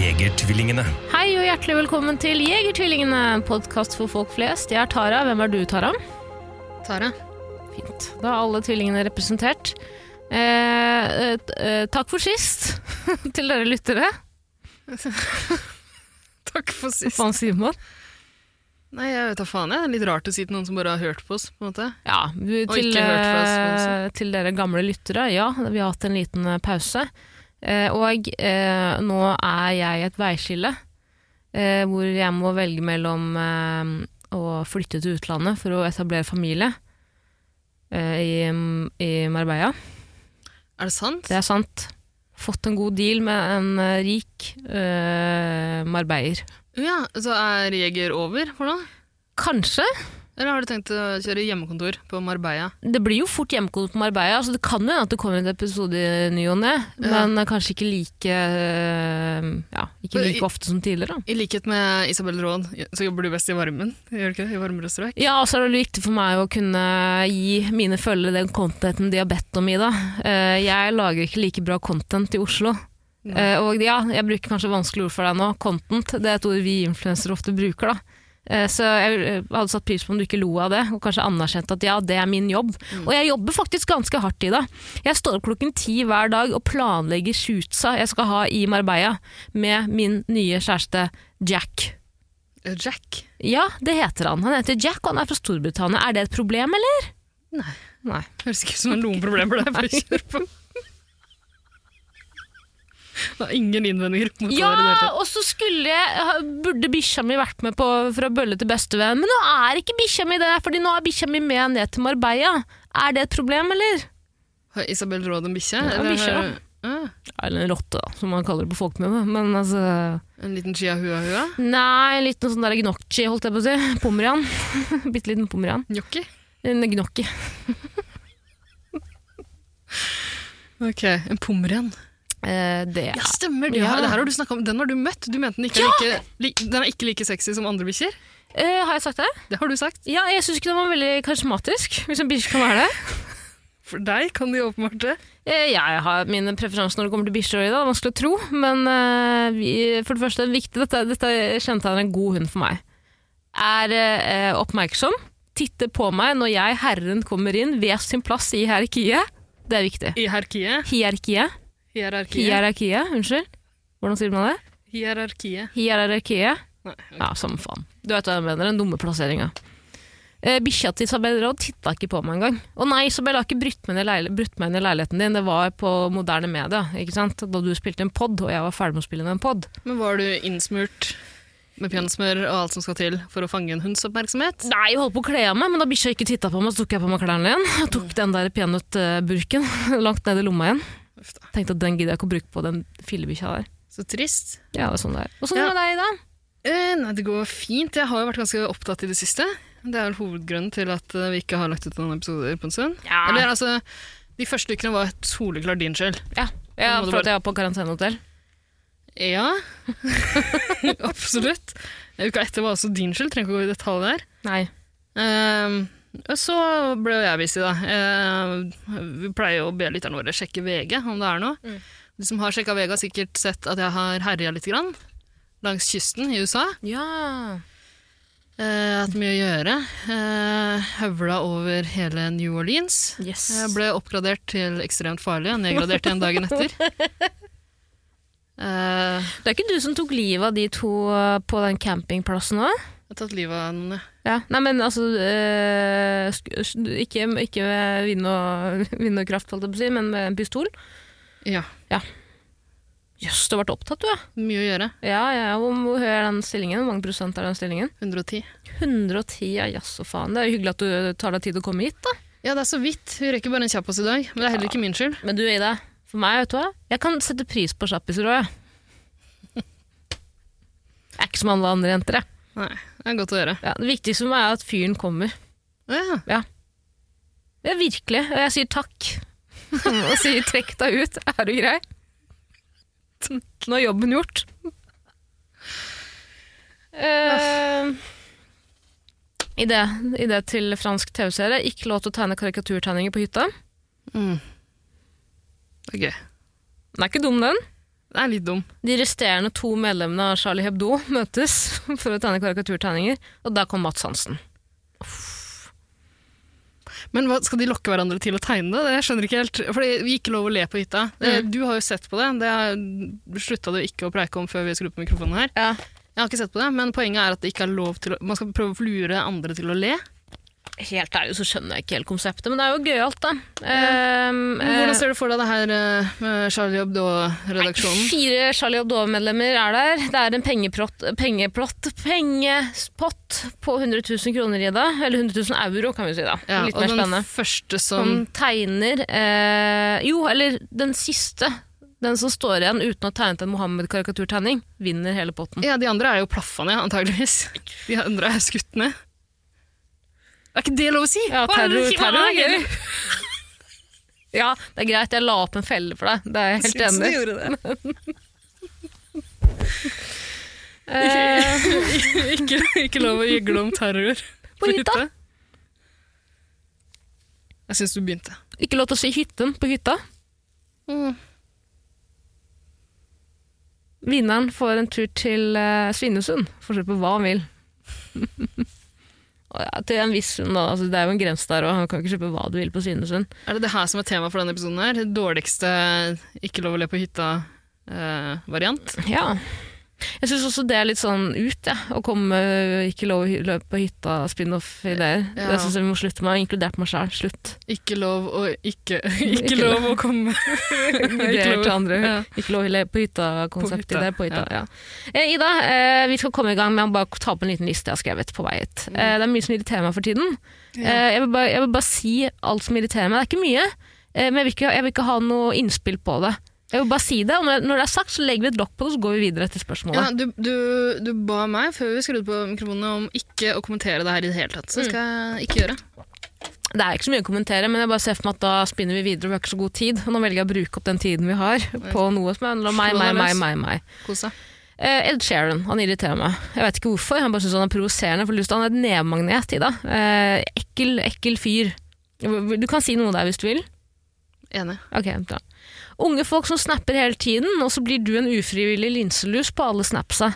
Jegertvillingene. Hei og hjertelig velkommen til Jegertvillingene, podkast for folk flest. Jeg er Tara. Hvem er du, Tara? Tara. Fint. Da er alle tvillingene representert. Eh, eh, eh, takk for sist til dere lyttere. Takk for sist. Hva faen sier man? Nei, jeg vet da faen. jeg. Litt rart å si til noen som bare har hørt på oss. på en måte. Ja, vi- Og til, ikke hørt fra oss, eh, til dere gamle lyttere. Ja, vi har hatt en liten eh, pause. Eh, og eh, nå er jeg i et veiskille eh, hvor jeg må velge mellom å flytte til utlandet for å etablere familie eh, i, i Marbella. Er det sant? Det er sant. Fått en god deal med en rik uh, marbeier. Ja, Så er Jeger over for noe? Kanskje. Eller har du tenkt å kjøre hjemmekontor på Marbella? Det blir jo fort hjemmekontor på Marbella, så det kan jo hende at det kommer en episode i ny og ne, Ja. men ja. kanskje ikke like eh, Ja, ikke like i- ofte som tidligere. I likhet med Isabel Råd, så jobber du best i varmen. Gjør du ikke det? I varmere strøk? Ja, og så er det viktig for meg å kunne gi mine følgere den contenten de har bedt om i. Eh, Jeg lager ikke like bra content i Oslo. Nei. Eh, Og ja, jeg bruker kanskje vanskelige ord for deg nå. Content, det er et ord vi influensere ofte bruker, da. Eh, Så jeg eh, hadde satt pris på om du ikke lo av det, og kanskje anerkjente at ja, det er min jobb. Og jeg jobber faktisk ganske hardt i det. Jeg står opp klokken ti hver dag og planlegger shootsa jeg skal ha i Marbella med min nye kjæreste Jack. Eh, Jack? Ja, det heter han. Han heter Jack, og han er fra Storbritannia. Er det et problem, eller? Nei. Nei. Høres ikke ut som det noen problemer der. Bare kjør på. Det er ingen innvendinger mot Ja, det. og så skulle jeg, burde bikkja mi vært med på fra bølle til bestevenn, men nå er ikke bikkja mi det, fordi nå er bikkja mi med ned til Marbella. Er det et problem, eller? Har Isabel Råd en bikkje? Ja, Eller bikkje, Ah, Eller en rotte, da, som man kaller det på folkemunne. Men altså en liten chiahua-hua? Nei, en liten sånn der gnocchi, holdt jeg på å si. Pomerian. Bitte liten pomerian. Gnocchi? En gnocchi. Ok, en pomerian. Eh, det Ja, stemmer. Det, Ja. det her har du om. Den har du møtt. Du mente den ikke er, like, den er ikke like sexy som andre bikkjer. Uh, Har jeg sagt det? Det har du sagt. Ja, jeg syns ikke den var veldig karismatisk, hvis en bikkje kan være det. For deg kan de åpenbart det. Uh, ja, jeg har mine preferanser når det kommer til bikkjer, det er vanskelig å tro. Men uh, vi, for det første, det er viktig, dette, dette kjennetegner en god hund for meg. Er oppmerksom, titter på meg når jeg, herren, kommer inn ved sin plass i hierarkiet. Det er viktig. I hierarkiet. Hierarkiet. Hierarkiet. Hierarkiet, unnskyld. Hvordan sier man det? Hierarkiet. Hierarkiet. Nei, okay. Ja, samme faen. Du vet hva jeg mener, den dumme plasseringa. Eh, Bikkja til Isabel Råd titta ikke på meg engang. Å nei, Isabel har ikke brutt meg, brutt meg inn i leiligheten din, det var på moderne media, ikke sant? Da du spilte en pod, og jeg var ferdig med å spille en pod. Men var du innsmurt med peanøttsmør og alt som skal til for å fange en hunds oppmerksomhet? Nei, jeg holdt på å kle av meg, men da bikkja ikke titta på meg, så tok jeg på meg klærne igjen. Jeg tok den der peanøttburken langt ned i lomma igjen. Tenkte at den gidder jeg ikke å bruke på den fillebikkja der. Så trist. Ja, det er sånn det er. Og sånn Ja. med deg, da? Eh, nei, det går fint. Jeg har jo vært ganske opptatt i det siste. Det er vel hovedgrunnen til at eh, vi ikke har lagt ut noen episoder på en stund. Ja. Eller altså, de første ukene var soleklart din skyld. Ja, ja for bare- at jeg var på karantenehotell. Ja, absolutt. Uka etter var også din skyld, trenger ikke å gå i detalj der. Nei. Og så ble jo jeg busy, da. Eh, vi pleier jo å be lytterne våre sjekke VG, om det er noe. Mm. De som har sjekka VG, har sikkert sett at jeg har herja litt grann, langs kysten i USA. Ja. Eh, hatt mye å gjøre. Eh, høvla over hele New Orleans. Yes. Jeg ble oppgradert til ekstremt farlig, og nedgradert igjen dagen etter. Eh, Det er ikke du som tok livet av de to eh, på den campingplassen òg? Jeg har tatt livet av noen, ja. Ja. Nei, men altså sk- Ikke, ikke med vind og, vind og kraft, holdt jeg på å si, men med en pistol. Ja, ja. Jøss, du har vært opptatt, du, ja. mye å gjøre. Ja, ja. Hvor, hvor høy er den stillingen? Hvor mange prosent er den stillingen? 110. 110, ja, jaså faen. Det er jo hyggelig at du tar deg tid til å komme hit, da. Ja, det er så vidt. Vi rekker bare en kjappos i dag. Men det er heller ikke min skyld. Men du, Ida, for meg, vet du hva? Jeg kan sette pris på kjappiser òg, jeg. Jeg er ikke som alle andre jenter, jeg. Nei, det er godt å høre. Ja, det viktigste for meg er at fyren kommer. Ja. Ja, virkelig. Og jeg sier takk. og sier 'trekk deg ut'. Er du grei? Nå er jobben gjort. Uh, idé, idé til fransk TV-serie. Ikke lov til å tegne karikaturtegninger på hytta. Mm. Det er gøy. Den er ikke dum, den. Det er litt dum. De resterende to medlemmene av Charlie Hebdo møtes for å tegne karikaturtegninger, og der kom Mats Hansen. Men hva, skal de lokke hverandre til å tegne det? Jeg skjønner ikke helt. For det gikk lov å le på hytta. Mm. Du har jo sett på det. Det slutta du ikke å preike om før vi skrudde på mikrofonen her. Ja. Jeg har ikke sett på det, men poenget er at det ikke er lov til å Man skal prøve å lure andre til å le. Helt ærlig så skjønner jeg ikke helt konseptet, men det er jo gøyalt, da. Um, Hvordan ser du for deg det her eh, med Charlie Hebdo-redaksjonen? Fire Charlie Hebdo-medlemmer er der. Det er en pengeplott, pengeplott, pengepott på 100 000 kroner i det. Eller 100 000 euro, kan vi si. da. Ja, Litt og mer den første Som som tegner eh, Jo, eller den siste. Den som står igjen uten å ha tegnet en Mohammed-karikaturtegning, vinner hele potten. Ja, de andre er jo plaffa ned, antageligvis. De andre er skutt ned. Er ikke det lov å si? Ja, er terror, det- terror er gøy. Ja, det er greit. Jeg la opp en felle for deg. Det er jeg helt Syns du enig i. gjorde det? Eh, ikke, ikke lov å gjøgle om terror På hytta? Jeg syns du begynte. ikke lov til å si hytten på hytta. Mm. Vinneren får en tur til uh, Svinesund. Får se på hva han vil. Til en viss. Altså, det er jo en grense der, og han kan ikke kjøpe hva du vil på Svinesund. Er det det her som er tema for denne episoden? her? Det dårligste ikke lov å le på hytta-variant? Ja. Jeg syns også det er litt sånn ut, ja, å komme med ikke lov å løpe på hytta-spin-off-ideer. Ja. Det syns jeg vi må slutte med. Jeg inkludert meg sjæl. Slutt. Ikke lov å ikke Ikke lov å komme Ideer til andre. Ja. Ikke lov å løpe på hytta-konsept-ideer på På hytta, hytta. Ja. Eh, Ida, eh, vi skal komme i gang med å bare ta opp en liten liste jeg har skrevet på vei hit. Mm. Eh, det er mye som irriterer meg for tiden. Eh, jeg, vil bare, jeg vil bare si alt som irriterer meg. Det er ikke mye, eh, men jeg vil ikke, jeg vil ikke ha noe innspill på det. Jeg vil bare si det, og når, når det er sagt, så legger vi et lokk på det, og så går vi videre til spørsmålet. Ja, du, du, du ba meg før vi skrudde på mikrofonene om ikke å kommentere det her i det hele tatt. Så det skal jeg ikke gjøre. Det er ikke så mye å kommentere, men jeg bare ser for meg at da spinner vi videre, og vi har ikke så god tid. Og nå velger jeg å bruke opp den tiden vi har på noe som handler om meg, meg, meg, meg. meg. Kos. Eh, Ed Sheeran, han irriterer meg. Jeg vet ikke hvorfor, han bare synes han er provoserende. For lyst, han er et nevmagnet, Ida. Eh, ekkel, ekkel fyr. Du kan si noe der hvis du vil. Enig. Ok, bra. Unge folk som snapper hele tiden, og så blir du en ufrivillig linselus på alle snapsa.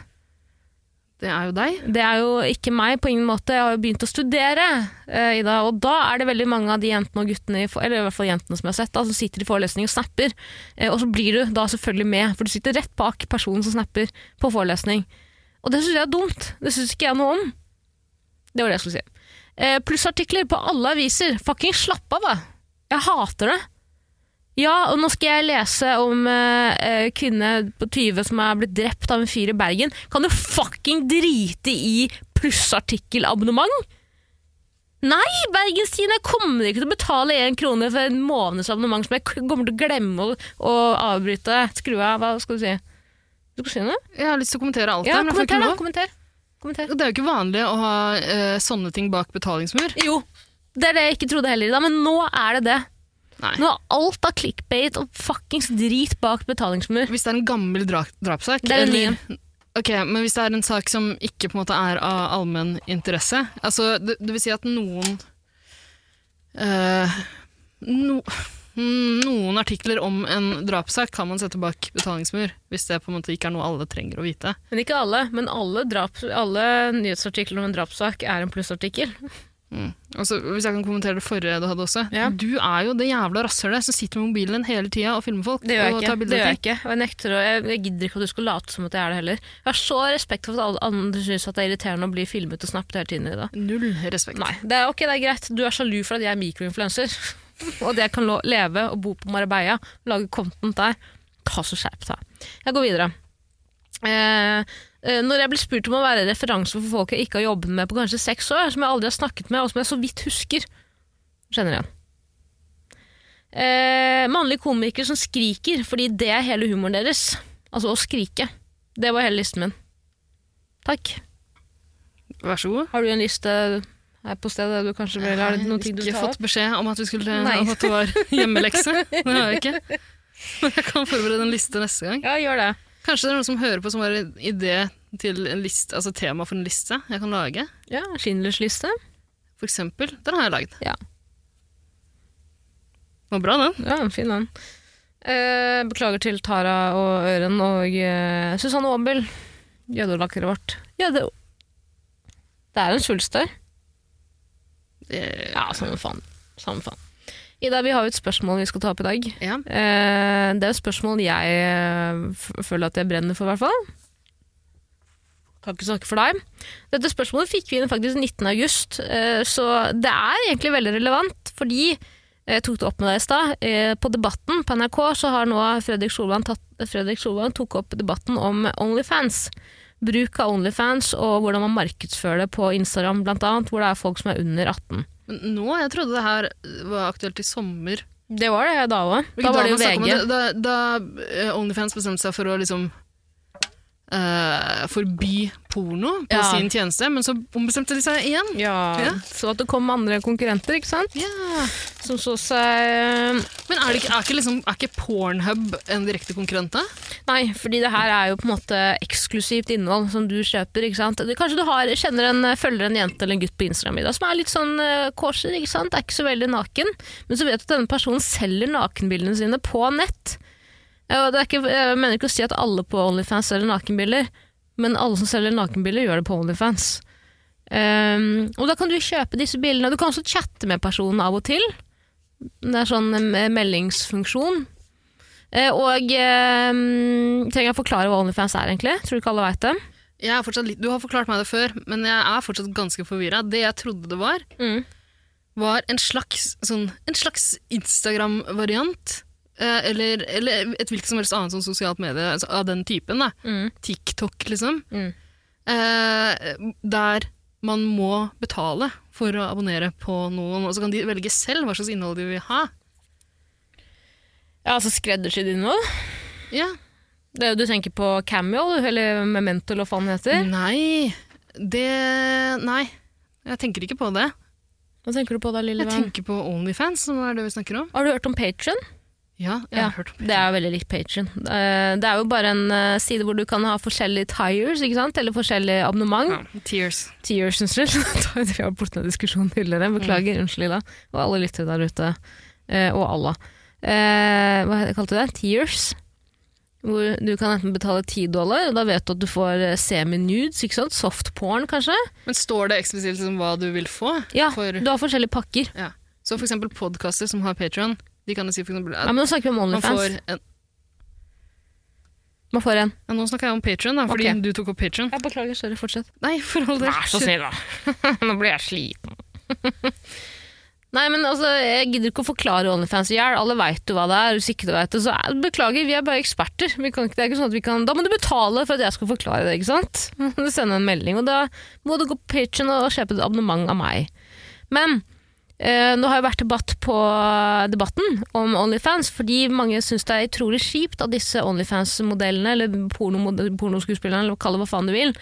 Det er jo deg. Det er jo ikke meg på ingen måte. Jeg har jo begynt å studere, eh, Ida, og da er det veldig mange av de jentene og guttene, eller i hvert fall jentene som jeg har sett, da, som sitter i forelesning og snapper. Eh, og så blir du da selvfølgelig med, for du sitter rett bak personen som snapper på forelesning. Og det syns jeg er dumt. Det syns ikke jeg noe om. Det var det jeg skulle si. Eh, Plussartikler på alle aviser. Fucking slapp av, da! Jeg hater det. Ja, og nå skal jeg lese om eh, kvinne på 20 som er blitt drept av en fyr i Bergen. Kan du fucking drite i plussartikkelabonnement? Nei, Bergenstidene kommer ikke til å betale én krone for en måneds abonnement som jeg kommer til å glemme å, å avbryte. Skru av, hva skal du si? Du skal si noe? Jeg har lyst til å kommentere alt Ja, der, kommenter, da. Kommenter. kommenter. Det er jo ikke vanlig å ha uh, sånne ting bak betalingsmur. Jo, det er det jeg ikke trodde heller da, men nå er det det. Nei. Nå er alt av clickbait og fuckings drit bak betalingsmur. Hvis det er en gammel dra drapssak Det er en eller- Ok, Men hvis det er en sak som ikke på en måte er av allmenn interesse altså, det, det vil si at noen uh, no, Noen artikler om en drapssak kan man sette bak betalingsmur, hvis det på en måte ikke er noe alle trenger å vite. Men ikke alle. Men alle, alle nyhetsartikler om en drapssak er en plussartikkel. Mm. Og hvis jeg kan kommentere det forrige du hadde også. Ja. Du er jo det jævla rasshølet som sitter med mobilen din hele tida og filmer folk. Det gjør jeg og ikke. Det gjør jeg ikke. Og jeg, nekter og jeg, jeg gidder ikke at du skal late som at jeg er det heller. Jeg har så respekt for at alle andre syns at det er irriterende å bli filmet og snappet hele tiden. i. Null respekt. Nei, det er, ok, det er greit. Du er sjalu for at jeg er mikroinfluenser. og at jeg kan lo- leve og bo på Marbella, lage content der. Hva så skjerp deg. Jeg går videre. Eh, når jeg blir spurt om å være referanse for folk jeg ikke har jobbet med på kanskje seks år, som jeg aldri har snakket med, og som jeg så vidt husker, kjenner igjen. Eh, mannlige komikere som skriker fordi det er hele humoren deres. Altså å skrike. Det var hele listen min. Takk. Vær så god. Har du en liste her på stedet du kanskje vil ha noen ting du ikke fått beskjed om at, vi skulle, om at det var hjemmelekse. Det har jeg ikke. Men jeg kan forberede en liste neste gang. Ja, gjør det. Kanskje det er noen som hører på som har en idé til en liste, altså tema for en liste jeg kan lage. Ja, Schindlers liste. For eksempel. Den har jeg lagd. Ja. Det var bra, den. Ja, fin den. Eh, beklager til Tara og Øren og eh, Susanne Aabel. Jødelakkeret vårt. Jøde... Det er en svulst der. Det... Ja, samme faen. Samme faen. Ida, vi har jo et spørsmål vi skal ta opp i dag. Ja. Eh, det er et spørsmål jeg eh, føler at jeg brenner for, i hvert fall. Kan ikke snakke for deg. Dette spørsmålet fikk vi inn faktisk 19. august, eh, så det er egentlig veldig relevant, fordi jeg tok det opp med deg i stad. På Debatten på NRK så har nå Fredrik Solvang, tatt, Fredrik Solvang tok opp debatten om Onlyfans. Bruk av Onlyfans og hvordan man markedsfører det på Instagram, blant annet, hvor det er folk som er under 18. Men nå, jeg trodde det her var aktuelt i sommer. Det var det da òg. Da var det jo VG. det? Da, da eh, Onlyfans bestemte seg for å liksom eh, forby porno på Ja. sin tjeneste, men så ombestemte de seg igjen. Ja, Ja. Så at det kom andre konkurrenter, ikke sant? Ja. Som så seg Men er, det ikke, er, ikke liksom, er ikke Pornhub en direkte konkurrent, da? Nei, fordi det her er jo på en måte eksklusivt innhold som du kjøper. ikke sant? Kanskje du har, kjenner en, følger en jente eller en gutt på Instagram i dag som er litt sånn uh, kåser, ikke sant? Er ikke så veldig naken. Men så vet du at denne personen selger nakenbildene sine på nett. Ikke, jeg mener ikke å si at alle på Onlyfans selger nakenbilder, men alle som selger nakenbilder, gjør det på Onlyfans. Um, og da kan du kjøpe disse bildene. Du kan også chatte med personen av og til. Det er sånn eh, meldingsfunksjon. Uh, og um, trenger jeg forklare hva Onlyfans er, egentlig? Tror du ikke alle veit det? Jeg er litt, du har forklart meg det før, men jeg er fortsatt ganske forvirra. Det jeg trodde det var, var en slags, sånn, en slags Instagram-variant. Eh, eller, eller et hvilket som helst annet sånn sosialt medie altså, av den typen. Mm. TikTok, liksom. Mm. Eh, der man må betale for å abonnere på noen, og så kan de velge selv hva slags innhold de vil ha. Ja, altså skreddersydd innhold? Ja. Det er jo Du tenker på Cameo, eller Memento, eller hva faen det heter? Nei, det Nei. Jeg tenker ikke på det. Hva tenker du på da, lille Jeg tenker på Onlyfans, som er det vi snakker om. Har du hørt om Patron? Ja, jeg Ja, har hørt om Patreon. Det er jo veldig likt Patron. Det er jo bare en eh, side hvor du kan ha forskjellige tires, ikke sant? eller forskjellige abonnement. Ja, Tears. Tiers, unnskyld. Vi har borte en diskusjon tidligere. Beklager, unnskyld Ida. Og alle lyttere der ute. Eh, og alla. Eh, hva kalte du det? Tears. Hvor du kan enten betale 10 dollar, og da vet du at du får semi-nudes, ikke sant? Softporn, kanskje. Men står det eksplisitt liksom hva du vil få? Ja, For, du har forskjellige pakker. så for eksempel podkaster som har Patron, de kan jo si for eksempel Ja, men nå snakker vi om man OnlyFans. får en, Man får en. ja, Nå snakker jeg om Patrion, fordi okay. du tok opp Patrion. Beklager, sorry, fortsett. Nei, for all del. Vær så snill, da. Nå blir jeg sliten. Nei, men altså, Jeg gidder ikke å forklare OnlyFans i hjel. Alle veit jo hva det er. Hvis ikke du vet det, så er, beklager, vi er bare eksperter. Vi kan, det er ikke sånn at vi kan, Da må du betale for at jeg skal forklare det. ikke sant? Du sender en melding, og da må du gå på Patreon og kjøpe et abonnement av meg. Men eh, nå har det vært debatt på debatten om Onlyfans, fordi mange syns det er utrolig kjipt at disse Onlyfans-modellene, eller pornoskuespillerne, eller kall det hva faen du vil,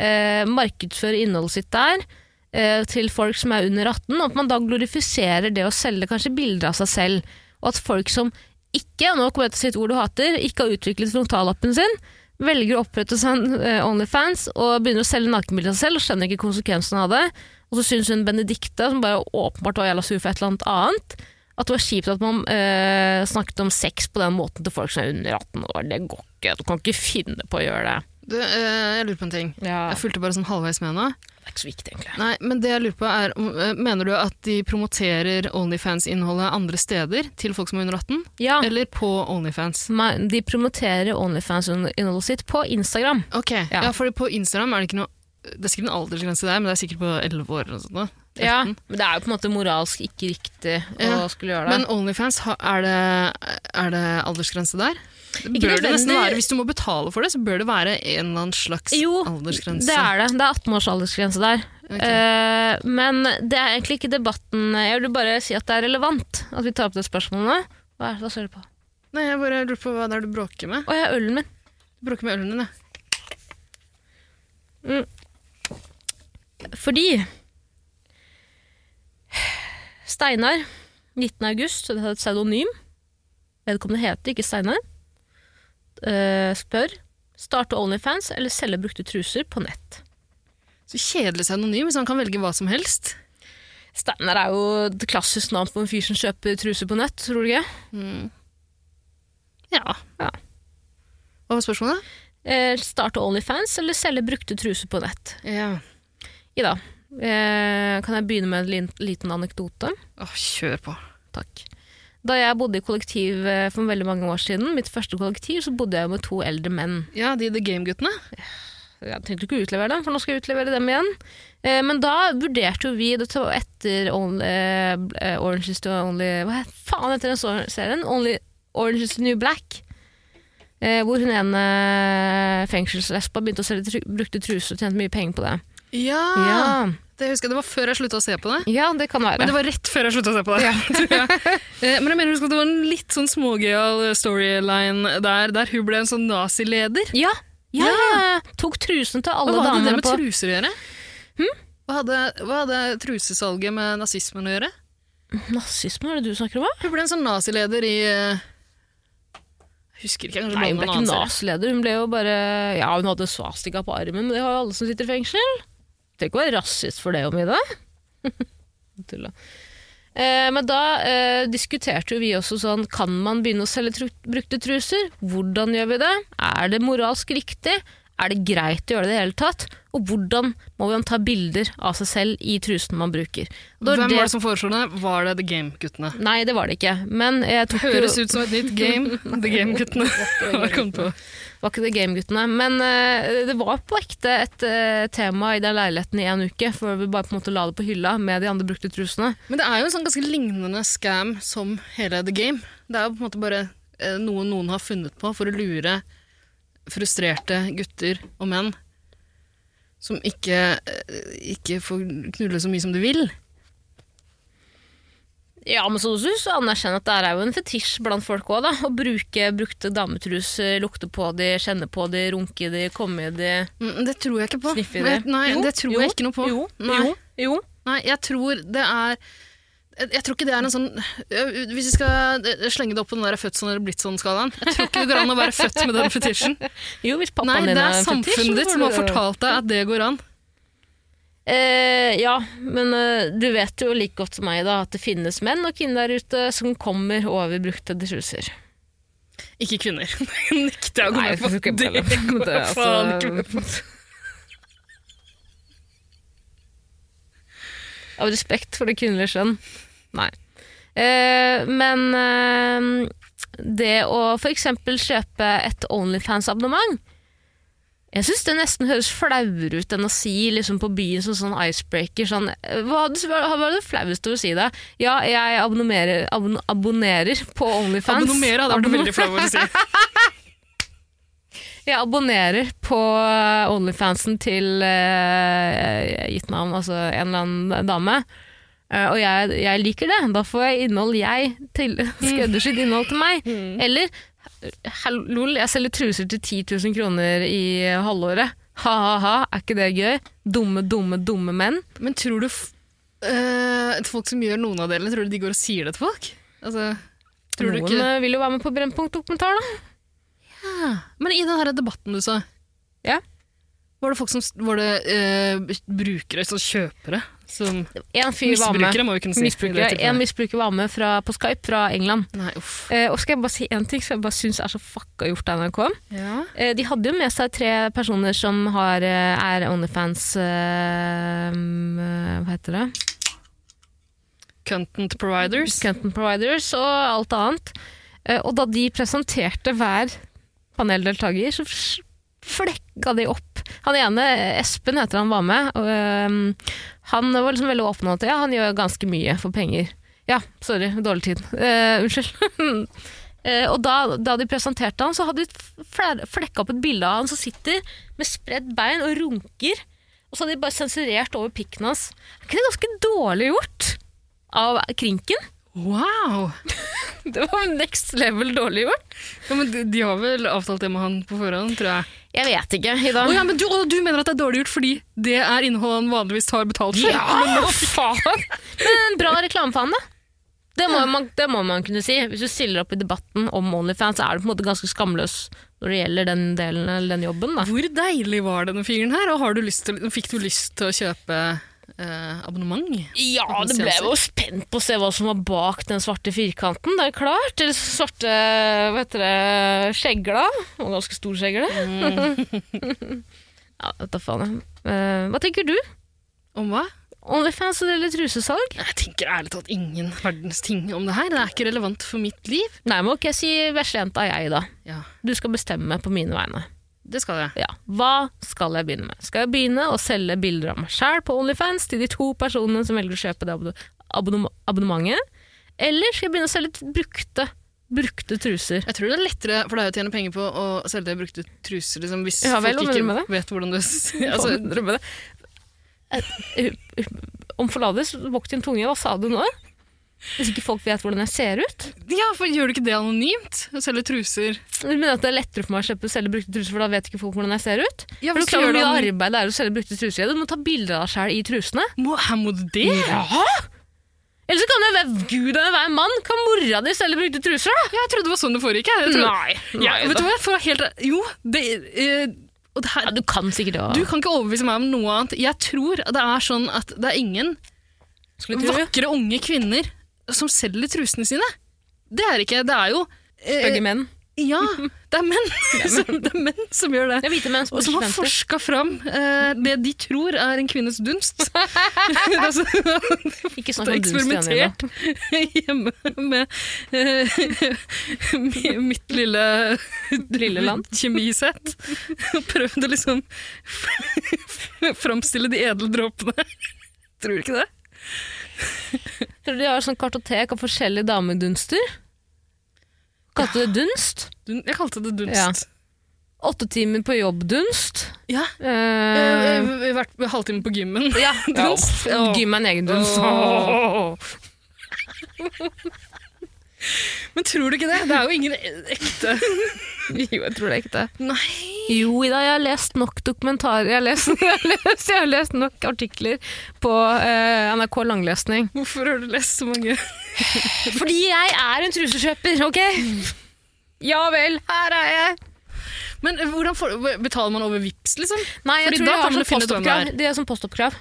uh, markedsfører innholdet sitt der uh, til folk som er under 18, og at man da glorifiserer det å selge kanskje bilder av seg selv, og at folk som ikke, nå kommer jeg til å si et ord du hater, ikke har utviklet frontallappen sin, velger å opprette seg en Onlyfans og begynner å selge nakenbilder av seg selv og skjønner ikke konsekvensen av det. Og så syns hun Benedicte, som bare åpenbart var jævla sur for et eller annet annet, at det var kjipt at man øh, snakket om sex på den måten til folk som er under 18 år. Det går ikke. Du kan ikke finne på å gjøre det. Du, øh, jeg lurer på en ting. Ja, Jeg fulgte bare sånn halvveis med nå. det er ikke så viktig, egentlig. Nei, men det jeg lurer på er, eh, Mener du at de promoterer Onlyfans-innholdet andre steder til folk som er under 18? Ja, Eller på Onlyfans? de promoterer Onlyfans-innholdet sitt på Instagram. Ok, Ja. ja. fordi på Instagram er det ikke noe Det er sikkert en aldersgrense der, men det er sikkert på 11 år eller sånt. Ja, men det er jo på en måte moralsk ikke riktig Ja, å skulle gjøre det. Men Onlyfans, er det, er det aldersgrense der? Det bør det nesten være. Hvis du må betale for det, så bør det være en eller annen slags Jo, aldersgrense. det er det. Det er 18 års aldersgrense der. Okay. Uh, men det er egentlig ikke debatten Jeg vil bare si at det er relevant at vi tar opp det spørsmålet. Hva, er, det- hva ser du på? Nei, jeg bare lurer på hva det er du bråker med. Å, jeg har ølen min. Du bråker med ølen din, ja. Fordi Steinar, 19. august, det er et pseudonym, vedkommende heter ikke Steinar, Uh, spør starte Onlyfans eller selge brukte truser på nett. Så kjedelig pseudonym, hvis han kan velge hva som helst. Steinar er jo et klassisk navn på en fyr som kjøper truser på nett, tror du ikke? Ja. Ja. Hva var spørsmålet? Eh, starte Onlyfans eller selge brukte truser på nett? Ja. Ida, eh, kan jeg begynne med en liten anekdote? Åh, kjør på. Takk. Da jeg bodde i kollektiv eh, for veldig mange år siden, mitt første kollektiv, så bodde jeg med to eldre menn. Ja, de The Game-guttene. Jeg tenkte ikke å utlevere dem, for nå skal jeg utlevere dem igjen. Eh, men da vurderte jo vi, dette etter only, Orange is the Only Hva faen heter den serien? Only Orange is the New Black. Eh, hvor hun ene fengselslesba begynte å selge brukte truser og tjente mye penger på det. Ja, Ja, Det husker jeg, det var før jeg slutta å se på det. ja det kan være. Men det var rett før jeg slutta å se på det. Ja. jeg. Eh, Men jeg mener at det var en litt sånn smågøyal storyline der, der hun ble en sånn nazileder. Ja, ja, ja. Tok trusen til alle damene på hva hadde det med på truser å gjøre? Hva, hadde, hva hadde trusesalget med nazismen å gjøre? Nazisme, er det du snakker om? Hun ble en sånn nazileder i eh, husker ikke. Nei, hun ble ikke. NAS-leder. Hun ble jo bare Ja, hun hadde svastika på armen, men det har jo alle som sitter i fengsel. Trenger ikke være rasist for det, Omida. Tulla. Eh, men da eh, diskuterte jo vi også sånn Kan man begynne å selge tru brukte truser? Hvordan gjør vi det? Er det moralsk riktig? Er det greit å gjøre det i det hele tatt? Og hvordan må man ta bilder av seg selv i trusene man bruker? Hvem var det som foreslo det? Var det The Game-guttene? Nei, det var det ikke. Men jeg tok Høres jo ut som et nytt game. The Game-guttene. Var ikke det Gameguttene. Men uh, det var på ekte et uh, tema i den leiligheten i en uke, før vi bare på en måte la det på hylla med de andre brukte trusene. Men det er jo en sånn ganske lignende scam som hele The Game. Det er jo på en måte bare uh, noe noen har funnet på for å lure frustrerte gutter og menn som ikke, ikke får knulle så mye som de vil. Ja, men så du anerkjenner at det er jo en fetisj blant folk òg, da. Å bruke brukte dametruser, lukte på de, kjenne på de, runke de, komme i de, Mm, Det tror jeg ikke på. sniffe i de. Nei, Jo, det tror jo, jeg ikke noe på. Jo, Nei. jo, jo. Nei, jeg tror det er jeg, tror ikke det er en sånn øh, Hvis vi skal øh, slenge det opp på den der født sånn eller blitt sånn-skalaen Jeg tror ikke det går an å være født med den fetisjen. Jo, hvis Nei, pappaen det din er en fetisj, er samfunnet ditt som har fortalt deg at det går an. Eh, ja, men eh, du vet jo like godt som meg da, at det finnes menn og kvinner der ute som kommer over brukte truser. Ikke kvinner. Det nekter jeg å gå med på. Det det. går Det jeg faen ikke med altså- på. Av respekt for det kvinnelige skjønn. Nei. Eh, men eh, det å f.eks. kjøpe et Onlyfans-abonnement Jeg syns det nesten høres flauere ut enn å si liksom, på byen som sånn icebreaker sånn Hva er var det flaueste å si da? Ja, jeg abonnerer, abon abonnerer på Onlyfans. Abonnerer hadde vært veldig flau å si. Jeg abonnerer på Onlyfansen til uh, gitt navn, altså en eller annen dame. Uh, og jeg, jeg liker det. Da får jeg innhold jeg til skreddersydd innhold til meg. Eller hall- lol, jeg selger truser til 10 000 kroner i halvåret. Ha-ha-ha, er ikke det gøy? Dumme, dumme, dumme menn. Men tror du øh, folk som gjør noen av delene, tror du de går og sier det til folk? Altså, tror du Noen ikke eh, vil jo være med på Brennpunkt-dokumentar, da. Ja. Men i den her debatten du sa, Ja. var det folk som var det uh, brukere, altså kjøpere, som En fyr. Misbrukere, må kunne si. Misbrukere. En misbruker var med fra, på Skype fra England. Nei, uff. Eh, og skal jeg bare si en ting som jeg bare syns er så fucka gjort av NRK? Ja. Eh, de hadde jo med seg tre personer som har, eh, er Onlyfans eh, Hva heter det? Content providers. Content providers og alt annet. Eh, og da de presenterte hver paneldeltaker, så flekka de opp. Han ene, Espen heter han, var med. Og, eh, han var liksom veldig åpen om at ja, han gjør ganske mye for penger. Ja, sorry, dårlig tid. Uh, unnskyld. uh, og da, da de presenterte han, så hadde de flekka opp et bilde av han som sitter med spredd bein og runker. Og så hadde de bare sensurert over pikken hans. Er ikke det ganske dårlig gjort av krinken? Wow! Det var next level dårlig gjort. Ja, men de, de har vel avtalt det med han på forhånd, tror jeg. Jeg vet ikke, Ida. Oh, ja, men du, du mener at det er dårlig gjort fordi det er innhold han vanligvis tar betalt for? Ja, faen! Men bra reklame for han, da. Det må, man, det må man kunne si. Hvis du stiller opp i debatten om Onlyfans, så er du på en måte ganske skamløs når det gjelder den delen eller den jobben. Da. Hvor deilig var denne fingeren her, og har du til, fikk du lyst til å kjøpe eh, abonnement? Ja, det ble jo spent på å se hva som var bak den svarte firkanten. Det er klart. Eller svarte hva heter det, skjegla. Og ganske stor skjegle. ja, vet da faen. jeg. Eh, hva tenker du? Om hva? Onlyfans eller trusesalg? Jeg tenker ærlig talt ingen verdens ting om det her. Det er ikke relevant for mitt liv. Nei, men ok, si veslejenta jeg, da. Ja, Du skal bestemme på mine vegne. Det skal jeg. Ja, Hva skal jeg begynne med? Skal jeg begynne å selge bilder av meg sjæl på Onlyfans til de to personene som velger å kjøpe det abonne- abonne- abonnementet? Eller skal jeg begynne å selge brukte, brukte truser? Jeg tror det er lettere for deg å tjene penger på å selge brukte truser liksom, hvis Ja vel, folk ikke vet hvordan du altså, du? Eh, Om forlatelse, vokt din tunge, hva sa du nå? Hvis ikke folk vet hvordan jeg ser ut? Ja, for Gjør du ikke det anonymt? Å selge truser? Du mener at det er lettere for meg å kjøpe selge brukte truser, for da vet ikke folk hvordan jeg ser ut? Ja, for du klarer mye arbeid det er å selge brukte truser? Du må ta bilder av deg sjæl i trusene. Må, her må du det? Ja! Eller så kan det være Gud og hver mann. Kan mora di selge brukte truser, da? Ja, jeg trodde det var sånn det foregikk. jeg. Trodde- Nei. Ja, vet du hva? For helt Jo, det eh, her, Ja, du kan sikkert det. Du kan ikke overbevise meg om noe annet. Jeg tror det er sånn at det er ingen vakre unge kvinner som selger trusene sine. Det er ikke Det er jo eh, Stygge menn. Ja, det er menn, som, det er menn som gjør det. Det er hvite menn som Og som har forska fram eh, det de tror er en kvinnes dunst. altså, Ikke snakk om eksperimentert hjemme med eh, mitt lille, Lille land. kjemisett. Og prøvd å liksom framstille de edle dråpene. Tror du ikke det? Tror du de har sånn kartotek av forskjellige damedunster? Kalte det dunst? Dun jeg kalte det dunst. Ja. Åtte timer på jobb-dunst. Ja. Uh, Eh, vært halvtime på gymmen. ja, dunst. Ja. Gym er en egen dunst. Oh. Men tror du ikke det? Det er jo ingen ekte Jo, jeg tror det er ikke det. Nei. Jo, Ida, jeg har lest nok dokumentarer. Jeg har lest, jeg har lest, jeg har lest nok artikler på eh, NRK Langlesning. Hvorfor har du lest så mange? Fordi jeg er en trusekjøper, ok? Ja vel, her er jeg. Men hvordan får, betaler man over VIPs, liksom? Nei, jeg Fordi tror da kan sånn finne hvem det er. Det er sånn postoppkrav.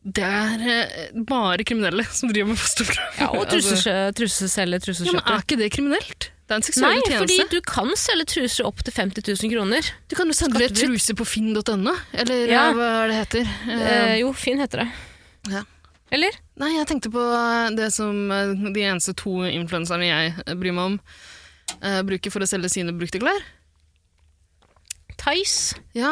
Det er eh, bare kriminelle som driver med postoppkrav. Ja, og Altså, truseselger, truseselger, ja, men er ikke det kriminelt? Det er en seksuell Nei, fordi du kan selge truser opp til 50 000 kroner. Du kan jo selge truser på finn.no, eller Ja. eh, hva er det heter? Eh, Eh, jo, Finn heter det. Ja. Eller? Nei, jeg tenkte på det som eh, de eneste to influenserne jeg eh, bryr meg om, uh, bruker for å selge sine brukte klær. Tice. Ja.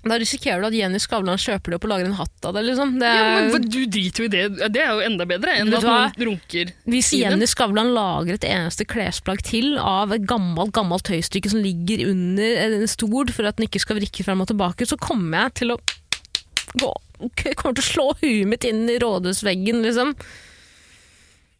Da risikerer du at Jenny Skavlan kjøper det opp og lager en hatt av det. liksom. Det ja, er, men du driter jo i det. Det er jo enda bedre enn at noen runker. Hvis. Jenny Skavlan lager et eneste klesplagg til av et gammelt gammelt tøystykke som ligger under en stol for at den ikke skal vrikke frem og tilbake, så kommer jeg til å gå, jeg kommer til å slå huet mitt inn i rådhusveggen, liksom.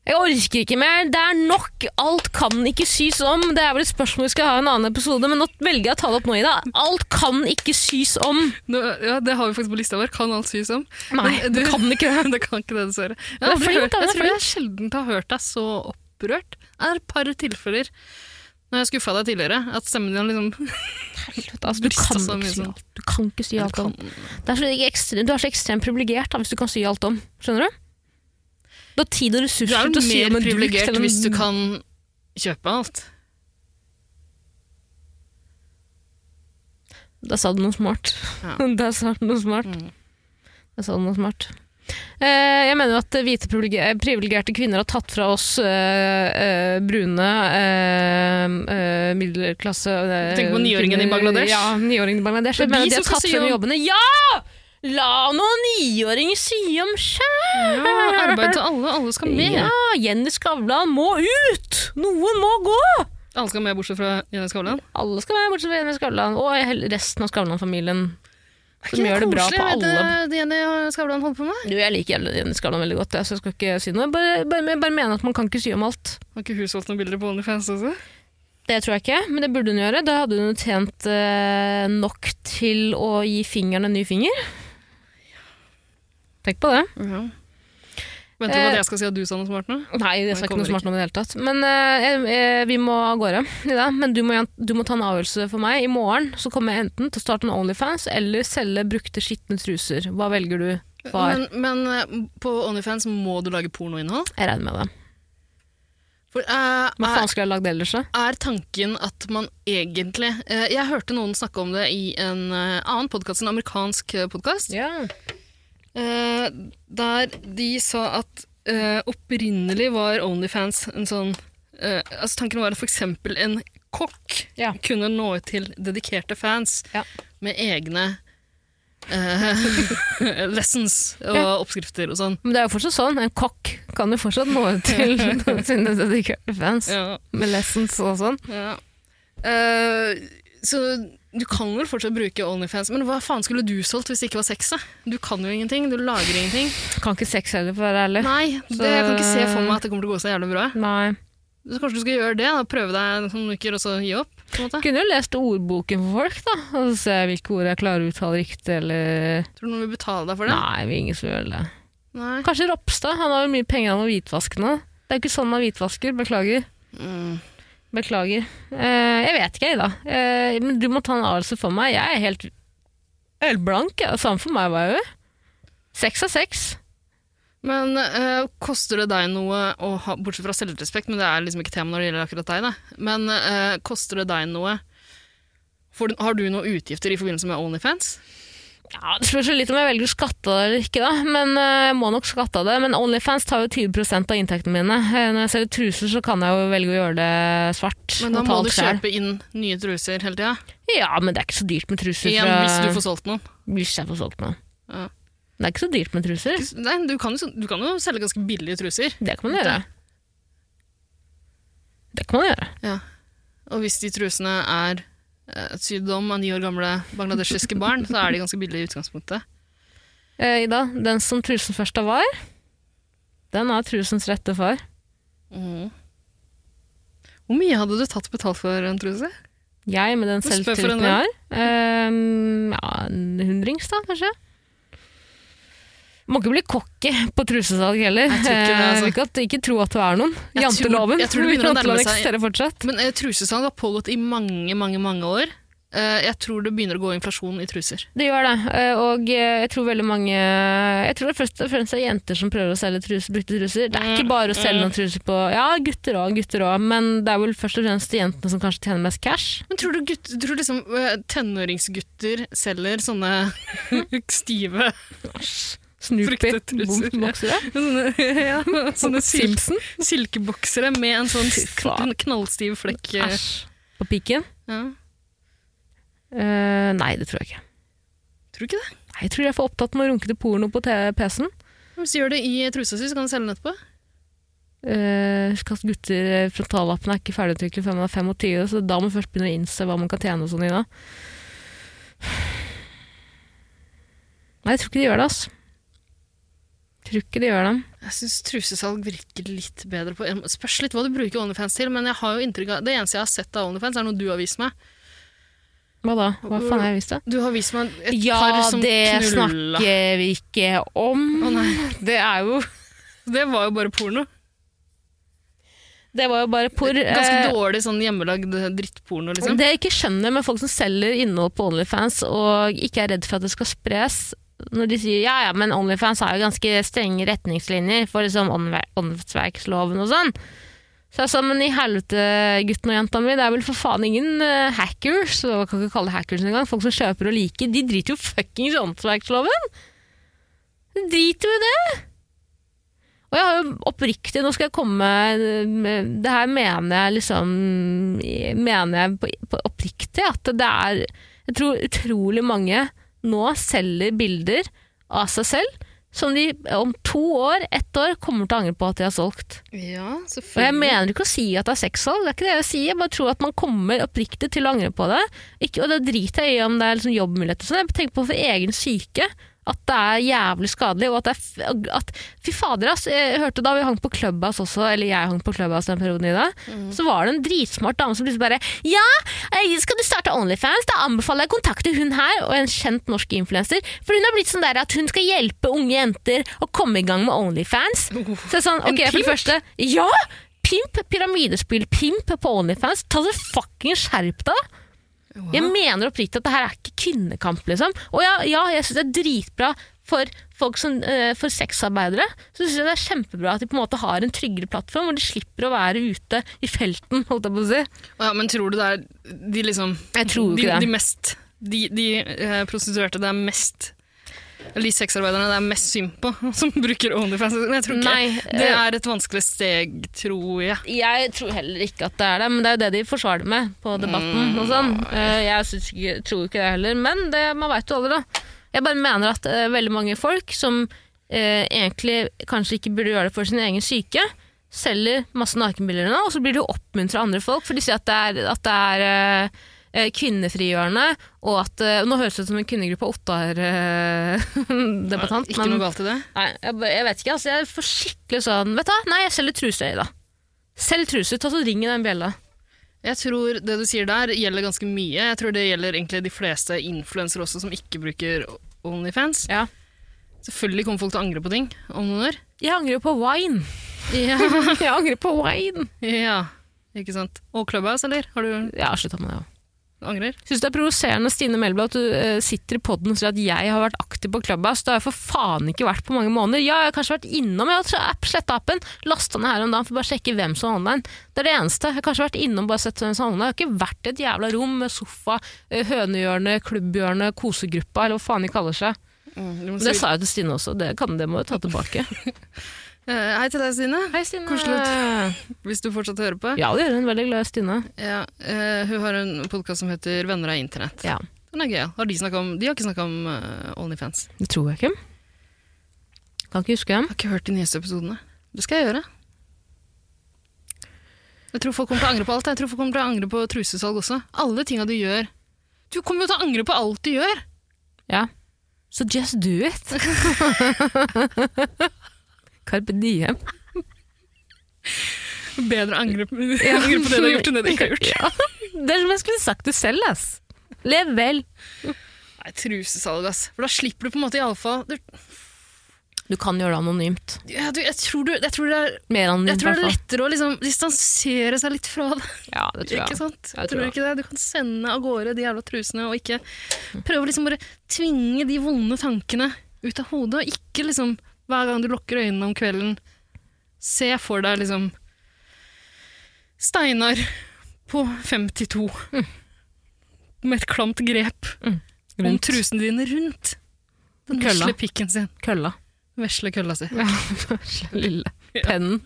Jeg orker ikke mer. Det er nok. Alt kan ikke sys om. Det er vel et spørsmål vi skal ha i en annen episode, men nå velger jeg å ta det opp nå, Ida. Alt kan ikke sys om. Nå, ja, det har vi faktisk på lista vår. Kan alt sys om. Nei, Men det kan ikke det. det kan ikke det, dessverre. Ja, Du er flink, da, jeg tror jeg sjelden har hørt deg så opprørt. Det er et par tilfeller når jeg skuffa deg tidligere, at stemmen din liksom Altså, du, kan si sånn. du kan ikke si alt om. Det er så du er så ekstremt privilegert hvis du kan si alt om. Skjønner du? Du har tid og ressurser er til å jo om en duk. Du er mer privilegert hvis du kan kjøpe alt. Da sa du noe smart. Ja. Da sa du noe smart. Mm. Da sa du noe smart. Eh, jeg mener at hvite privileger- privilegerte kvinner har tatt fra oss eh, eh, brune eh, eh, middelklasse Tenk Du på niåringen i Bangladesh? Ja, niåringen i Bangladesh. Jeg mener de de har tatt fra jobbene. Ja! La noen niåringer si om sjæl! Ja, arbeid til alle. Alle skal med. Ja, Jenny Skavlan må ut! Noen må gå! Alle skal med, bortsett fra Jenny Skavlan. Alle skal med, bortsett fra Jenny Skavlan og resten av Skavlan-familien. Er Som gjør det bra på koselig, alle. du, det Jenny Skavlan holder på med? Du, Jeg liker Jenny Skavlan veldig godt, så jeg skal ikke si noe. Bare, bare, bare mener at man kan ikke si om alt. Har ikke hun solgt noen bilder på OnlyFans også? Det tror jeg ikke, men det burde hun gjøre. Da hadde hun tjent eh, nok til å gi fingeren en ny finger. Tenk på det. Venter du på Eh, at jeg skal si at du sa noe smart nå? Nei, jeg sa ikke noe smart nå i det hele tatt. Men eh, eh, vi må av gårde. Ida. Men du må, du må ta en avgjørelse for meg. I morgen så kommer jeg enten til å starte en Onlyfans eller selge brukte skitne truser. Hva velger du, far? Men, men eh, på Onlyfans må du lage pornoinnhold? jeg regner med det. For, uh, Hva faen skulle jeg lagd ellers, da? er tanken at man egentlig uh, Jeg hørte noen snakke om det i en uh, annen podkast, en amerikansk podkast. Ja. Eh, der de sa at eh, opprinnelig var Onlyfans en sånn eh, altså Tanken var at f.eks. en kokk Ja. kunne nå ut til dedikerte fans Ja. med egne lessons og Ja. oppskrifter og sånn. Men det er jo fortsatt sånn. En kokk kan jo fortsatt nå ut til sine dedikerte fans Ja, med lessons og sånn. ja. Uh, så du kan vel fortsatt bruke Onlyfans, men hva faen skulle du solgt hvis det ikke var sex? Du kan jo ingenting, du lager ingenting. Kan ikke sex heller, for å være ærlig. Nei, det, jeg kan ikke se for meg at det kommer til å gå så jævlig bra. Nei. Så kanskje du skal gjøre det, da, prøve deg noen uker og så gi opp? på en måte. Kunne jo lest ordboken for folk, da. Og se hvilke ord jeg klarer å uttale riktig, eller Tror du noen vil betale deg for det? Nei, vi er ingen som gjør det. Nei. Kanskje Ropstad. Han har jo mye penger han hvitvaske nå. Det er jo ikke sånn man hvitvasker. Beklager. Mm. Beklager. Eh, jeg vet ikke, Ida. Eh, men du må ta en avgjørelse for meg. Jeg er helt, ølblank blank. Ja. Samme for meg var jeg jo. Seks av seks. Men eh, koster det deg noe ha, Bortsett fra selvrespekt, men det er liksom ikke tema når det gjelder akkurat deg, da. Men eh, koster det deg noe for, Har du noen utgifter i forbindelse med Onlyfans? Ja, Det spørs litt om jeg velger å skatte det eller ikke, da. Men eh, jeg må nok skatte av det. Men Onlyfans tar jo 20 av inntektene mine. Eh, når jeg selger truser, så kan jeg jo velge å gjøre det svart. Men da må du kjøpe inn nye truser hele tida. Ja, men det er ikke så dyrt med truser. Igjen, fra- hvis du får solgt noen. Hvis jeg får solgt noen. Ja. Det er ikke så dyrt med truser. Nei, du kan, jo, du kan jo selge ganske billige truser. Det kan man gjøre. Det kan man gjøre. Og hvis de trusene er eh, sydom av ni år gamle bangladeshiske barn, så er de ganske billige i utgangspunktet. Eh, Ida, den som trusen først av var, den er trusens rette far. Mm. Hvor mye hadde du tatt betalt for en truse? Jeg med den selvtilliten jeg har. Eh, ja, en hundrings, da, kanskje. Må ikke bli cocky på trusesalg heller. Jeg tror ikke det, Eh, altså. ikke, at, ikke tro at du er noen. Jeg tror- Janteloven. jeg tror å nærme Janteloven eksisterer fortsatt. Men uh, trusesalg har pågått i mange, mange mange år. Uh, jeg tror det begynner å gå inflasjon i truser. Det gjør det, uh, og eh, jeg tror veldig mange Jeg tror det først og fremst er jenter som prøver å selge truser, brukte truser. Det er ikke bare å selge noen truser på Ja, gutter òg, gutter òg, men det er vel først og fremst jentene som kanskje tjener mest cash. Men tror du, gutt, tror liksom uh, tenåringsgutter selger sånne stive Snoopy, boksere. Sånne, ja, sånne sil Simpson. silkeboksere med en sånn knallstiv flekk. eh, Æsj. På pikken? Ja. Uh, nei, det tror jeg ikke. Tror du ikke det? Nei, Jeg tror jeg er for opptatt med å runke til porno på PC-en. Hvis du gjør det i trusa si, så kan du selge den etterpå. Uh, gutter, frontallappen er ikke ferdigutviklet før man er 25, så da må man først begynne å innse hva man kan tjene og sånn. Nei, jeg tror ikke de gjør det, ass. Tror ikke de gjør det. Jeg syns trusesalg virker litt bedre på Spørs litt hva du bruker Onlyfans til, men jeg har jo inntrykk av Det eneste jeg har sett av Onlyfans, er noe du har vist meg. Hva da? Hva faen har jeg vist deg? Du har vist meg et Ja, par som knulla. Ja, det snakker vi ikke om. Å nei, Det er jo det var jo bare porno. Det var jo bare por. Ganske eh, dårlig sånn hjemmelagd drittporno, liksom. Det jeg ikke skjønner med folk som selger innhold på Onlyfans og ikke er redd for at det skal spres, når de sier ja, ja, men Onlyfans har jo ganske strenge retningslinjer for liksom åndsverksloven og sånn. Så jeg sa, men i helvete, gutten og jenta mi, det er vel for faen ingen uh, hackers, og jeg kan ikke kalle det hackers engang, folk som kjøper og liker, de driter jo fuckings åndsverksloven! De driter jo i det! Og jeg har jo oppriktig, nå skal jeg komme med Det her mener jeg liksom Mener jeg på, på oppriktig at det er Jeg tror utrolig mange nå selger bilder av seg selv som de om to år, ett år, kommer til å angre på at de har solgt. Ja, Og jeg mener ikke å si at det er sexsalg, det er ikke det jeg sier. Jeg bare tror at man kommer oppriktig til å angre på det. Ikke, og det driter jeg i om det er liksom jobbmuligheter. sånn. Jeg tenker på for egen syke. At det er jævlig skadelig, og at det er at, Fy fader, ass. Jeg hørte da vi hang på Clubhouse også, eller jeg hang på Clubhouse den perioden i mm. så var det en dritsmart dame som plutselig bare Ja, eh, skal du starte Onlyfans? Da anbefaler jeg å kontakte hun her, og en kjent norsk influenser. For hun har blitt sånn der at hun skal hjelpe unge jenter å komme i gang med Onlyfans. Så det er sånn, ok, for det første Ja! Pimp, pyramidespill, pimp på Onlyfans. Ta så fucking skjerp deg! Da! Jeg mener oppriktig at det her er ikke kvinnekamp, liksom. Og ja, ja jeg syns det er dritbra for folk som, uh, for sexarbeidere. Så synes jeg det er kjempebra at de på en måte har en tryggere plattform, hvor de slipper å være ute i felten, holdt jeg på å si. Ja, men tror du det er de liksom Jeg tror jo ikke det. de mest De, de eh, prostituerte det er mest eller de sexarbeiderne det er mest synd på, som bruker Onlyfans. Jeg tror ikke Nei, det er et vanskelig steg, tror jeg. Jeg tror heller ikke at det er det, men det er jo det de forsvarer med på debatten. og sånn. Eh, Jeg ikke, tror ikke det heller, men det, man veit jo aldri, da. Jeg bare mener at uh, veldig mange folk som uh, egentlig kanskje ikke burde gjøre det for sin egen syke, selger masse nakenbilder nå, og så blir de jo oppmuntra av andre folk, for de sier at det er, at det er eh, kvinnefrigjørende, og at eh, Nå høres det ut som en kvinnegruppe Ottar-debattant, Ikke noe galt i det. Nei, jeg, jeg vet ikke, altså. Jeg for skikkelig sånn Vet du hva, nei, jeg selger truser, da. Selg truser, ta så ring i den bjella. Jeg tror det du sier der, gjelder ganske mye. Jeg tror det gjelder egentlig de fleste influensere også som ikke bruker Onlyfans. Ja. Selvfølgelig kommer folk til å angre på ting om noen år. Jeg angrer jo på wine. Ja, Jeg angrer på wine. ja. ikke sant. Og Clubhouse, eller? Har du Jeg har slutta med det òg. Angrer? Syns det er provoserende Stine Melbu at du uh, sitter i poden og sier at jeg har vært aktiv på Clubhouse. Det har jeg for faen ikke vært på mange måneder. Ja, jeg har kanskje vært innom, jeg har app, sletta appen, lasta ned her om dagen for bare å sjekke hvem som er online. Det er det eneste. Jeg har kanskje vært innom bare sett hvem som er online. Jeg har ikke vært i et jævla rom med sofa, eh, hønehjørne, klubbhjørne, kosegruppa, eller hva faen de kaller seg. Mm, det sa jeg til Stine også, det, kan, det må du ta tilbake. Eh, Hei til deg, Stine. Hei, Stine. Koselig. Hvis du fortsatt hører på. Ja, det gjør hun. Veldig glad i Stine. Ja, eh, hun har en podkast som heter Venner av internett. Ja, Den er gøy. Har de, om, de har ikke snakka om eh, Onlyfans. Det tror jeg ikke. Kan ikke huske dem. Har ikke hørt de nyeste episodene. Det skal jeg gjøre. Jeg tror folk kommer til å angre på alt. Jeg tror folk kommer til å angre på trusesalg også. Alle tinga du gjør. Du kommer jo til å angre på alt du gjør! Ja. Så just do it. Carpe diem. Bedre å angre, på- det du har gjort, enn det du ikke har gjort. Ja. Det er som jeg skulle sagt det selv, ass. Lev vel. Nei, trusesalg, ass. For da slipper du på en måte iallfall du, Du kan gjøre det anonymt. ja, du, jeg, tror du, jeg tror det er Mer jeg anonymt, i tror det er lettere å liksom distansere seg litt fra det. Ja, det tror jeg. Ikke sant? Jeg Jeg tror tror ikke det. Du kan sende av gårde de jævla trusene, og ikke prøve å liksom bare tvinge de vonde tankene ut av hodet, og ikke liksom hver gang du lukker øynene om kvelden, se for deg liksom Steinar på 52 med et klamt grep om Rundt trusene dine rundt den Kølla. vesle pikken sin. kølla. Vesle kølla si. Ja, lille pennen.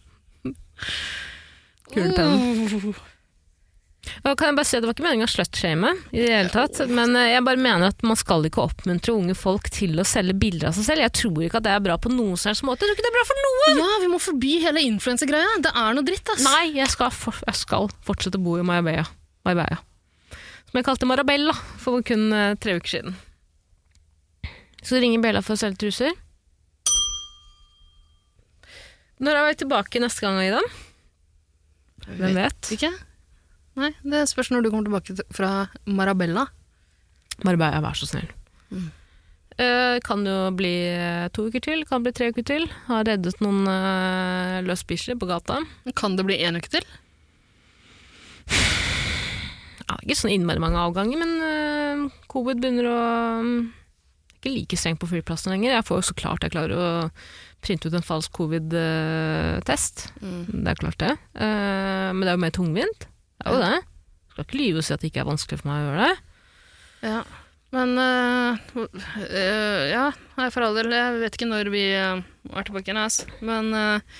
Kulepennen. Oh. Og kan jeg bare si at Det var ikke meningen å slutshame, i det hele tatt, men eh, jeg bare mener at man skal ikke oppmuntre unge folk til å selge bilder av seg selv. Jeg tror ikke at det er bra på noen helst måte. Jeg tror ikke det er bra for noen! Ja, vi må forby hele influensergreia. Det er noe dritt, ass. Nei, jeg skal, for, jeg skal fortsette å bo i Marbella. Marbella. Som jeg kalte Marabella for kun eh, tre uker siden. Så ringer Bella for å selge truser. Når er vi tilbake neste gang, Aida? Hvem vet? Ikke? Nei, det spørs når du kommer tilbake fra Marabella. Marbella, vær så snill. Mm. Uh, kan jo bli eh, to uker til, kan bli tre uker til. Har reddet noen uh, løsbikkjer på gata. Kan det bli en uke til? Ja, ikke sånn innmari mange avganger, men uh, covid begynner å um, Ikke like strengt på flyplassen lenger. Jeg får jo så klart jeg klarer å printe ut en falsk covid-test. Det er klart det. Eh, men det er jo mer tungvint. Det er jo det. Skal ikke lyve og si at det ikke er vanskelig for meg å gjøre det. Ja. Men øh, øh, Ja, for all del. Jeg vet ikke når vi øh, er tilbake igjen, ass. Men øh,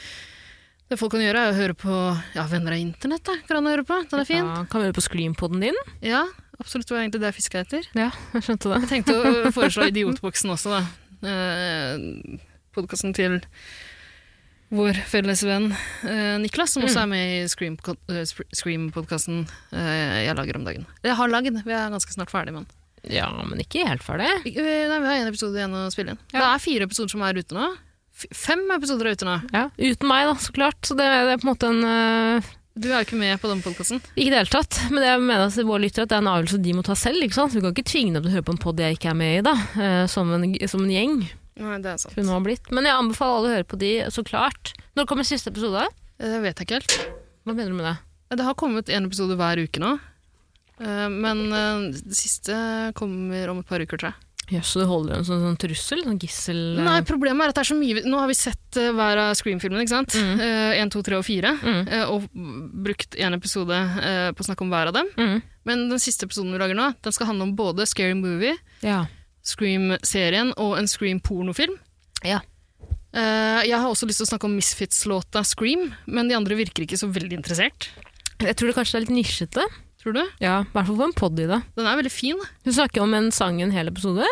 det folk kan gjøre, er å høre på ja, Venner av internett. Da. Kan høre på. Den er fin. Ja, kan vi høre på Scream-poden din? Ja, absolutt. Det var egentlig det jeg fiska etter. Ja, jeg skjønte det. Jeg tenkte å foreslå Idiotboksen også, da. Eh, Podkasten til vår felles venn eh, Niklas, som også er med i Scream- eh, jeg lager om dagen. Jeg har lagd, vi er ganske snart ferdig med den. Ja, men ikke helt ferdig. Eh, Nei, vi har én episode igjen å spille inn. Ja. Det er fire episoder som er ute nå. F fem episoder er ute nå. Ja, Uten meg, da, så klart. Så det, det er på en måte en uh... Du er jo ikke med på den podkasten. Ikke i det hele tatt. Men det jeg mener til våre lyttere at det er en avgjørelse de må ta selv. ikke sant? Vi kan ikke tvinge dem til å høre på en pod jeg ikke er med i, da. Uh, som, en, som en gjeng. Nei, det er sant. Hun har blitt. Men jeg anbefaler alle å høre på de, så klart. Når kommer siste episode? Det vet jeg ikke helt. Hva mener du med det? Det har kommet en episode hver uke nå. Eh, Men eh, det siste kommer om et par uker, tror jeg. Jøss, så du holder en sånn, sånn trussel? Sånn gissel eh. Nei, problemet er at det er så mye Nå har vi sett eh, hver av Scream-filmene, ikke sant? Mm. Én, to, tre og fire. Mm. eh, Og brukt én episode eh, på å snakke om hver av dem. Mm. Men den siste episoden vi lager nå, den skal handle om både Scary Movie, Ja. Scream-serien og en Scream-pornofilm. Ja. Uh, jeg har også lyst til å snakke om Misfits-låta Scream, men de andre virker ikke så veldig interessert. Jeg tror det kanskje er litt nisjete. Tror du? Ja, I hvert fall for en pod i det. Den er veldig fin. Du snakker om en sang i en hel episode?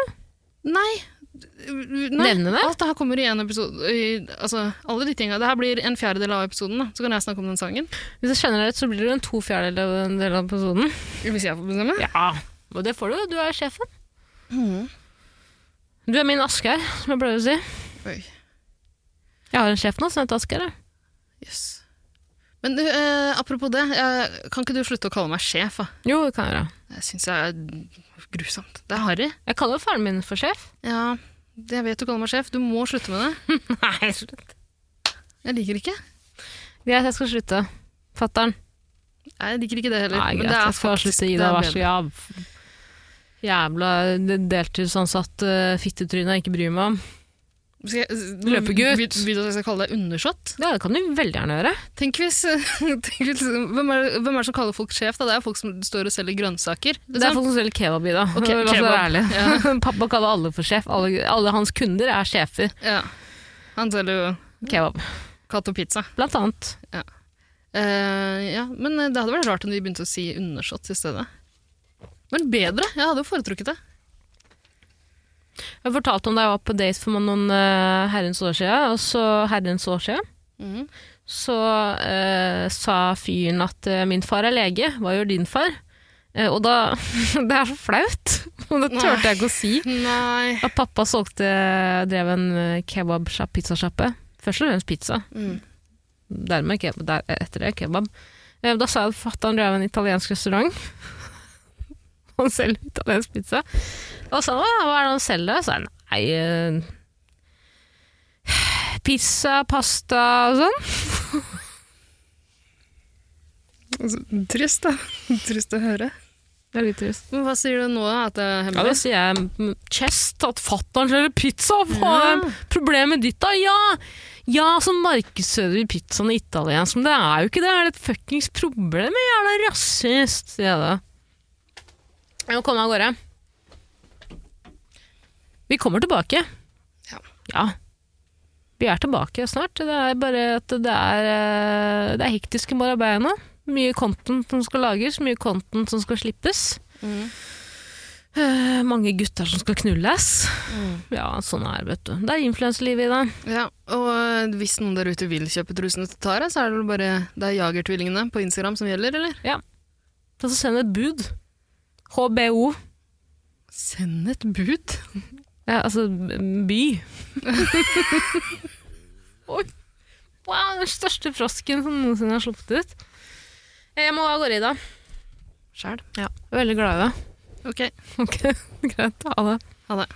Nei. Nei. Nevne det? Alt det her kommer i én episode. I, altså, alle de tinga. Det her blir en fjerdedel av episoden, da. så kan jeg snakke om den sangen. Hvis jeg skjønner det rett, så blir det en to fjerdedeler av episoden. Hvis jeg får bestemme. Ja, og det får du. Du er sjefen. Mhm. Du er min Asgeir, som jeg pleier å si. Oi. Jeg har en sjef nå som heter Asgeir. jeg. Yes. Men du, eh, apropos det, jeg, kan ikke du slutte å kalle meg sjef? Da? Jo, det kan jeg gjøre. Det syns jeg er grusomt. Det er harry. Jeg kaller jo faren min for sjef. Ja, det jeg vet du kaller meg sjef. Du må slutte med det. Nei, slutt. Jeg liker det ikke. Greit, jeg skal slutte. Fatter'n. Nei, Jeg liker ikke det heller. Nei, men greit, det jeg skal slutte. det Ida, er vær så god. Jævla deltidsansatt uh, fittetryne jeg ikke bryr meg om. Skal jeg- Løpegutt. Vil, vil du at jeg skal kalle deg undersått? Ja, det kan du veldig gjerne gjøre. Tenk hvis, tenk hvis hvem, er, hvem er det som kaller folk sjef? da? Det er folk som står og selger grønnsaker. Det er folk som selger kebab i da. Ok, La oss være kebab. ærlige. Pappa kaller alle for sjef. Alle, alle hans kunder er sjefer. Ja. Han selger jo Kebab, katt og pizza. blant annet. Eh, ja, men det hadde vært rart om de begynte å si undersått i stedet. Men bedre. Jeg hadde jo foretrukket det. Jeg fortalte om da jeg var på date for noen uh, herrens år siden, og så herrens år siden, Mm. så uh, sa fyren at uh, min far er lege, hva gjør din far? Og da Det er så flaut! Og det turte jeg ikke å si. Nei. At pappa solgte, drev en kebabsjapp, pizzasjappe. Først og fremst pizza. Mm. Dermed kebab, der, etter det kebab. Da sa jeg at fatter'n drev en italiensk restaurant. Han selger italiensk pizza. Og så sa han, hva er det han selger? Så sa jeg nei eh, Pizza, pasta og sånn. Altså, Trist, da. Trist å høre. Det er litt trist. Men hva sier du nå, da? At det er Ja, da sier jeg mm, chest, at fatter'n selger pizza. Hva er problemet ditt, da? Ja! Ja, så markedsfører vi pizzaen italiensk, men det er jo ikke det. Er det et fuckings problem? Jævla rasist, sier jeg da. Jeg må komme av gårde. Vi kommer tilbake. Ja. Ja. Vi er tilbake snart. Det er bare at det er, eh, det er hektisk i morgen nå. Mye content som skal lages, mye content som skal slippes. Mm. Eh, mange gutter som skal knulles. Mm. Ja, sånn er det, vet du. Det er influenselivet i det. Ja, og eh, hvis noen der ute vil kjøpe trusene til Tara, så er det bare Det er Jagertvillingene på Instagram som gjelder, eller? Så send et bud. HBO. Send et bud! Ja, altså by. Oi. Wow, den største frosken som noensinne har sluppet ut. Jeg må av gårde, Ida. Sjæl. Ja, jeg er veldig glad i deg. Ok, Ok, greit. Ha det. ha det.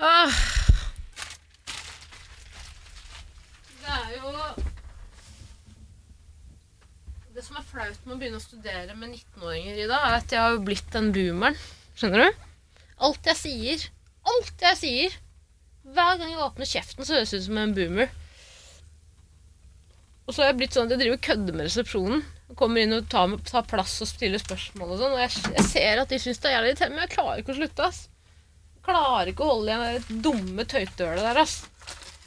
Ah. Det er jo Det som er flaut med å begynne å studere med 19-åringer i dag, er at jeg har jo blitt den boomeren. Skjønner du? Alt jeg sier, alt jeg sier Hver gang jeg åpner kjeften, så høres det ut som en boomer. Og så har jeg blitt sånn at jeg driver og kødder med resepsjonen. Jeg kommer inn og tar, tar plass og stiller spørsmål og sånn. Og jeg, jeg ser at de syns det er jævlig irriterende, men jeg klarer ikke å slutte. ass Jeg klarer ikke å holde igjen det dumme tøytehølet der, ass.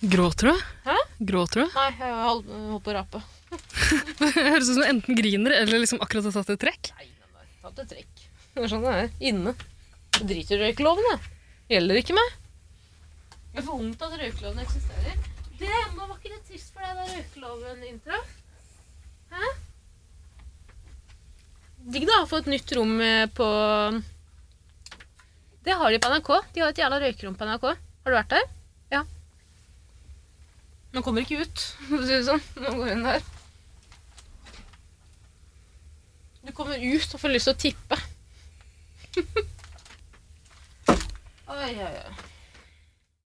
Gråter du? Hæ? Gråter du? Nei, jeg holdt holdt på å rape. Høres ut som du enten griner eller liksom akkurat har tatt et trekk. Nei, nei, nei. Tatt et trekk. Det er sånn det er. Inne. Jeg driter i røykeloven, det Gjelder ikke meg. Det er for vondt at røykeloven eksisterer. Det var ikke det trist for deg da røykeloven inntraff? Hæ? Digg, da, å få et nytt rom eh, på Det har de på NRK. De har et jævla røykerom på NRK. Har du vært der? Ja. Man kommer ikke ut, for å si det sånn. Man går inn der. Du kommer ut og får lyst til å tippe. oi, oi, oi.